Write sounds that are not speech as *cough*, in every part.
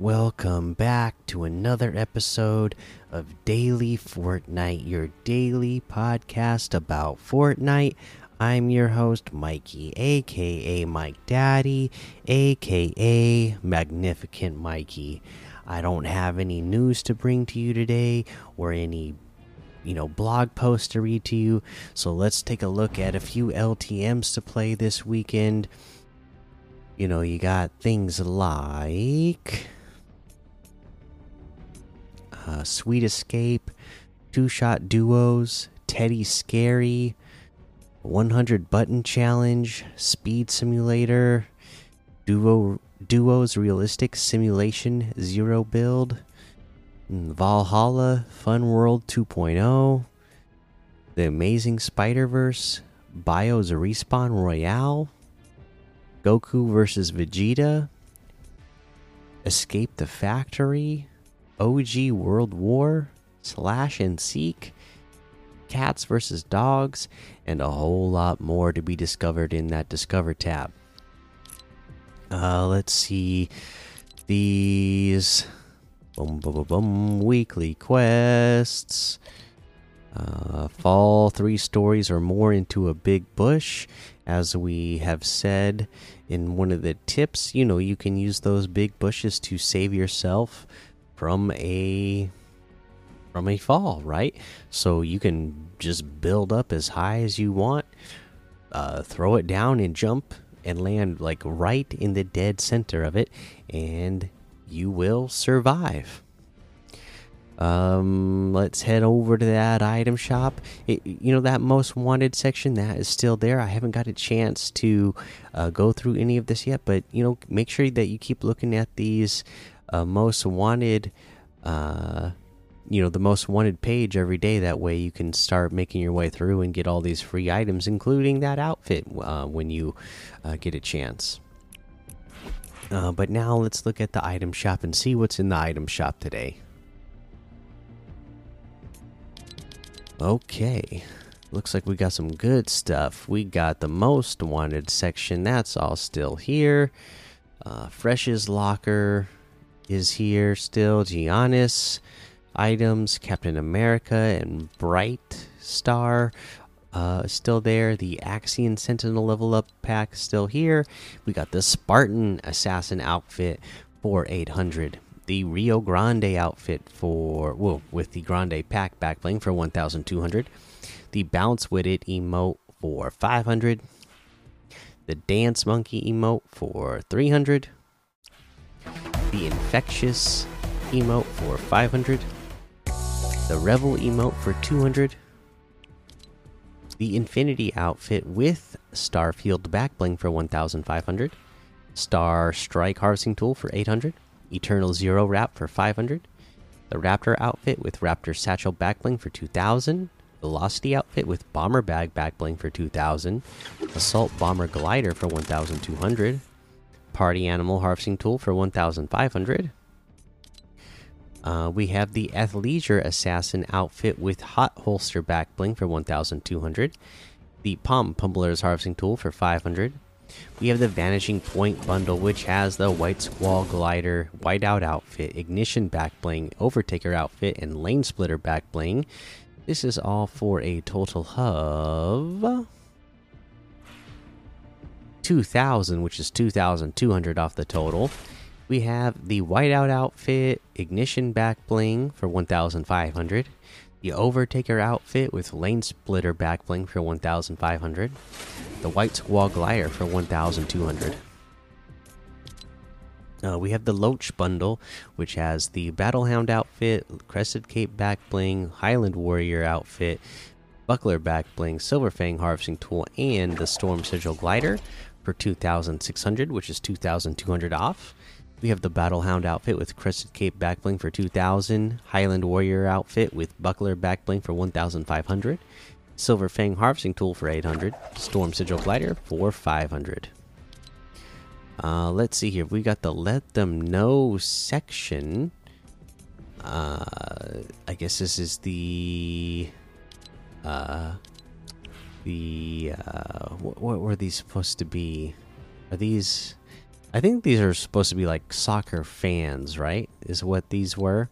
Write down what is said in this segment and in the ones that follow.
Welcome back to another episode of Daily Fortnite, your daily podcast about Fortnite. I'm your host, Mikey, aka Mike Daddy, aka Magnificent Mikey. I don't have any news to bring to you today or any you know blog posts to read to you so let's take a look at a few ltms to play this weekend you know you got things like uh, sweet escape two shot duos teddy scary 100 button challenge speed simulator duo duos realistic simulation zero build Valhalla, Fun World 2.0, The Amazing Spider Verse, Bios Respawn Royale, Goku vs. Vegeta, Escape the Factory, OG World War, Slash and Seek, Cats versus Dogs, and a whole lot more to be discovered in that Discover tab. Uh, let's see. These Boom, boom, boom, boom. Weekly quests. Uh, fall three stories or more into a big bush. As we have said in one of the tips, you know, you can use those big bushes to save yourself from a from a fall, right? So you can just build up as high as you want, uh, throw it down and jump and land like right in the dead center of it, and you will survive. Um, let's head over to that item shop. It, you know that most wanted section that is still there. I haven't got a chance to uh, go through any of this yet, but you know, make sure that you keep looking at these uh, most wanted. Uh, you know the most wanted page every day. That way you can start making your way through and get all these free items, including that outfit uh, when you uh, get a chance. Uh, but now let's look at the item shop and see what's in the item shop today. Okay. Looks like we got some good stuff. We got the most wanted section. That's all still here. Uh, Fresh's locker is here still. Giannis items, Captain America and Bright Star uh, still there. The Axion Sentinel level up pack still here. We got the Spartan Assassin outfit for 800. The Rio Grande outfit for well with the Grande pack back bling for 1,200. The Bounce with it emote for 500. The Dance Monkey emote for 300. The Infectious emote for 500. The Revel emote for 200 the Infinity outfit with Starfield backbling for 1,500, Star Strike harvesting tool for 800, Eternal Zero wrap for 500, the Raptor outfit with Raptor satchel backbling for 2,000, Velocity outfit with Bomber bag backbling for 2,000, Assault Bomber glider for 1,200, Party Animal harvesting tool for 1,500. Uh, we have the Athleisure Assassin outfit with Hot Holster back bling for 1,200. The Palm Pummeler's Harvesting Tool for 500. We have the Vanishing Point bundle, which has the White Squall Glider, Whiteout outfit, Ignition back bling, Overtaker outfit, and Lane Splitter back bling. This is all for a total of 2,000, which is 2,200 off the total. We have the whiteout outfit ignition back bling for 1500 the overtaker outfit with lane splitter back bling for 1500 the white squall glider for 1200 uh, we have the Loach bundle, which has the Battlehound outfit, Crested Cape back bling, Highland Warrior outfit, Buckler back bling, Silverfang harvesting tool, and the Storm Sigil glider for 2,600, which is 2,200 off. We have the Battlehound outfit with Crested Cape backbling for 2000, Highland Warrior outfit with Buckler backbling for 1500, Silver Fang Harvesting Tool for 800, Storm Sigil Glider for 500. Uh, let's see here. We got the Let Them Know section. Uh, I guess this is the. Uh, the. Uh, what, what were these supposed to be? Are these I think these are supposed to be like soccer fans, right? Is what these were.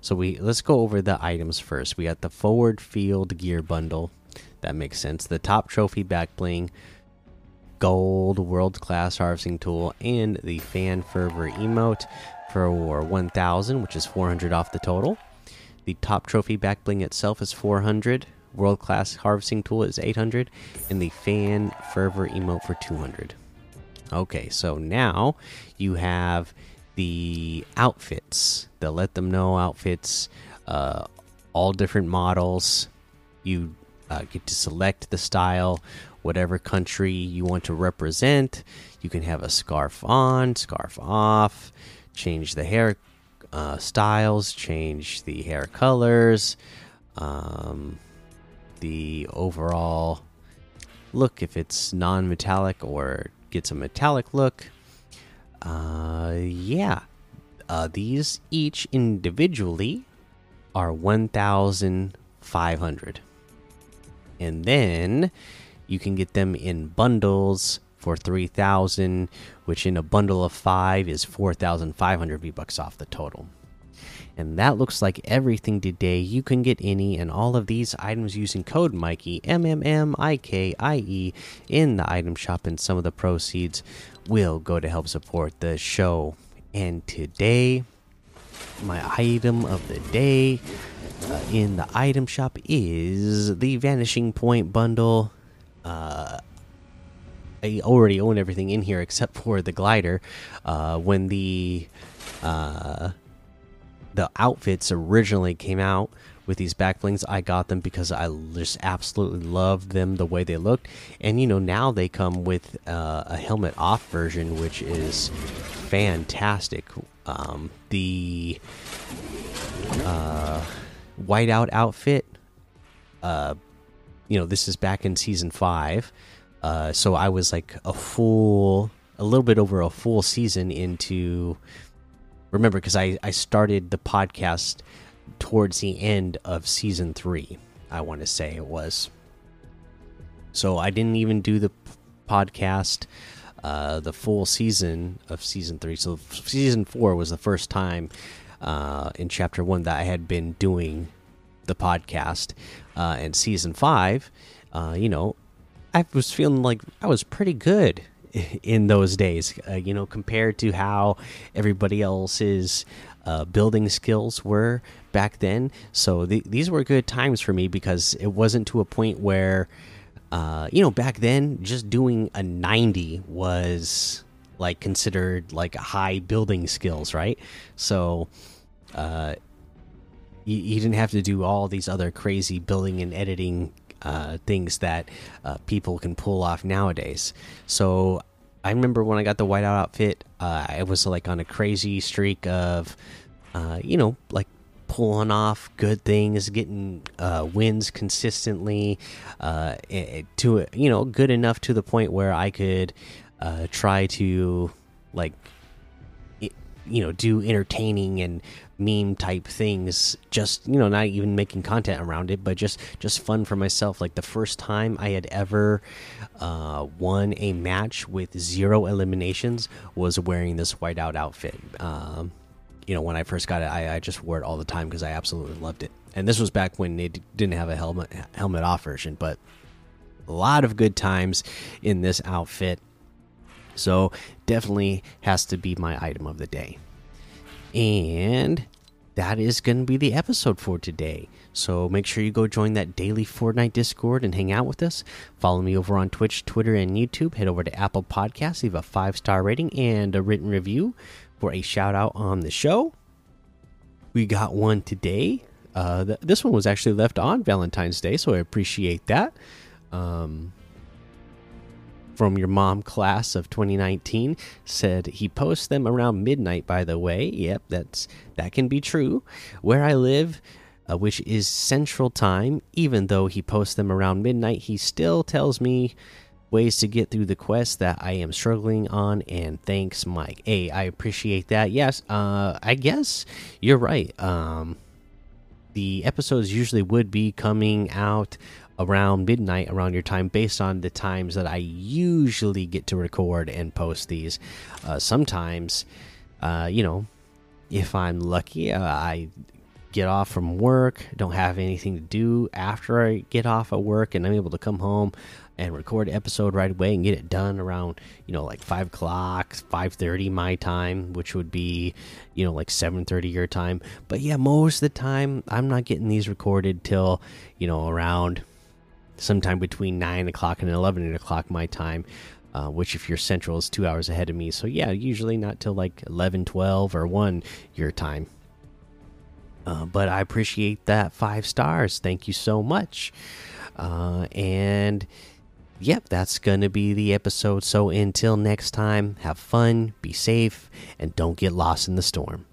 So we let's go over the items first. We got the forward field gear bundle. That makes sense. The top trophy back bling, gold world class harvesting tool, and the fan fervor emote for 1000, which is 400 off the total. The top trophy back bling itself is 400. World class harvesting tool is 800, and the fan fervor emote for 200. Okay, so now you have the outfits, the let them know outfits, uh, all different models. You uh, get to select the style, whatever country you want to represent. You can have a scarf on, scarf off, change the hair uh, styles, change the hair colors, um, the overall look if it's non metallic or gets a metallic look. Uh, yeah, uh, these each individually are 1,500. And then you can get them in bundles for 3,000, which in a bundle of five is 4,500 V bucks off the total. And that looks like everything today. You can get any and all of these items using code Mikey M M M I K I E in the item shop, and some of the proceeds will go to help support the show. And today, my item of the day uh, in the item shop is the Vanishing Point bundle. Uh, I already own everything in here except for the glider. Uh, when the uh, the outfits originally came out with these back blings, I got them because I just absolutely loved them the way they looked. And you know, now they come with uh, a helmet off version, which is fantastic. Um, the uh, whiteout outfit, uh, you know, this is back in season five. Uh, so I was like a full, a little bit over a full season into remember because I, I started the podcast towards the end of season three i want to say it was. So i didn't even do the podcast uh, the full season of season three. So season four was the first time uh, in chapter one that i had been doing the podcast uh, and season five uh, you know i was feeling like i was pretty good *laughs* in those days, uh, you know, compared to how everybody else's uh, building skills were back then. So th these were good times for me because it wasn't to a point where, uh, you know, back then just doing a 90 was like considered like high building skills, right? So, uh, you, you didn't have to do all these other crazy building and editing uh, things that uh, people can pull off nowadays. So I remember when I got the whiteout outfit, uh, I was like on a crazy streak of, uh, you know, like pulling off good things, getting uh, wins consistently, uh, to you know, good enough to the point where I could uh, try to like, you know, do entertaining and meme type things just you know not even making content around it but just just fun for myself. Like the first time i had ever uh, won a match with zero eliminations was wearing this whiteout outfit. Um, you know when i first got it i, I just wore it all the time because i absolutely loved it. And this was back when they didn't have a helmet helmet off version but a lot of good times in this outfit so definitely has to be my item of the day and that is going to be the episode for today. So make sure you go join that daily Fortnite Discord and hang out with us. Follow me over on Twitch, Twitter, and YouTube. Head over to Apple Podcasts, leave a five star rating and a written review for a shout out on the show. We got one today. Uh, th this one was actually left on Valentine's Day, so I appreciate that. Um, from your mom class of 2019 said he posts them around midnight by the way. Yep that's that can be true. Where i live uh, which is central time even though he posts them around midnight he still tells me ways to get through the quest that i am struggling on and thanks mike. Hey i appreciate that. Yes uh i guess you're right. Um the episodes usually would be coming out around midnight around your time based on the times that I usually get to record and post these. Uh, sometimes, uh, you know, if I'm lucky, uh, I get off from work, don't have anything to do after I get off at work, and I'm able to come home and record an episode right away and get it done around you know like five o'clock, five thirty my time, which would be you know like seven thirty your time. But yeah, most of the time I'm not getting these recorded till you know around sometime between nine o'clock and eleven o'clock my time. Uh, which if you're central is two hours ahead of me. So yeah usually not till like 11 12 or 1 your time. Uh, but i appreciate that five stars. Thank you so much. Uh, and yep that's gonna be the episode. So until next time have fun be safe and don't get lost in the storm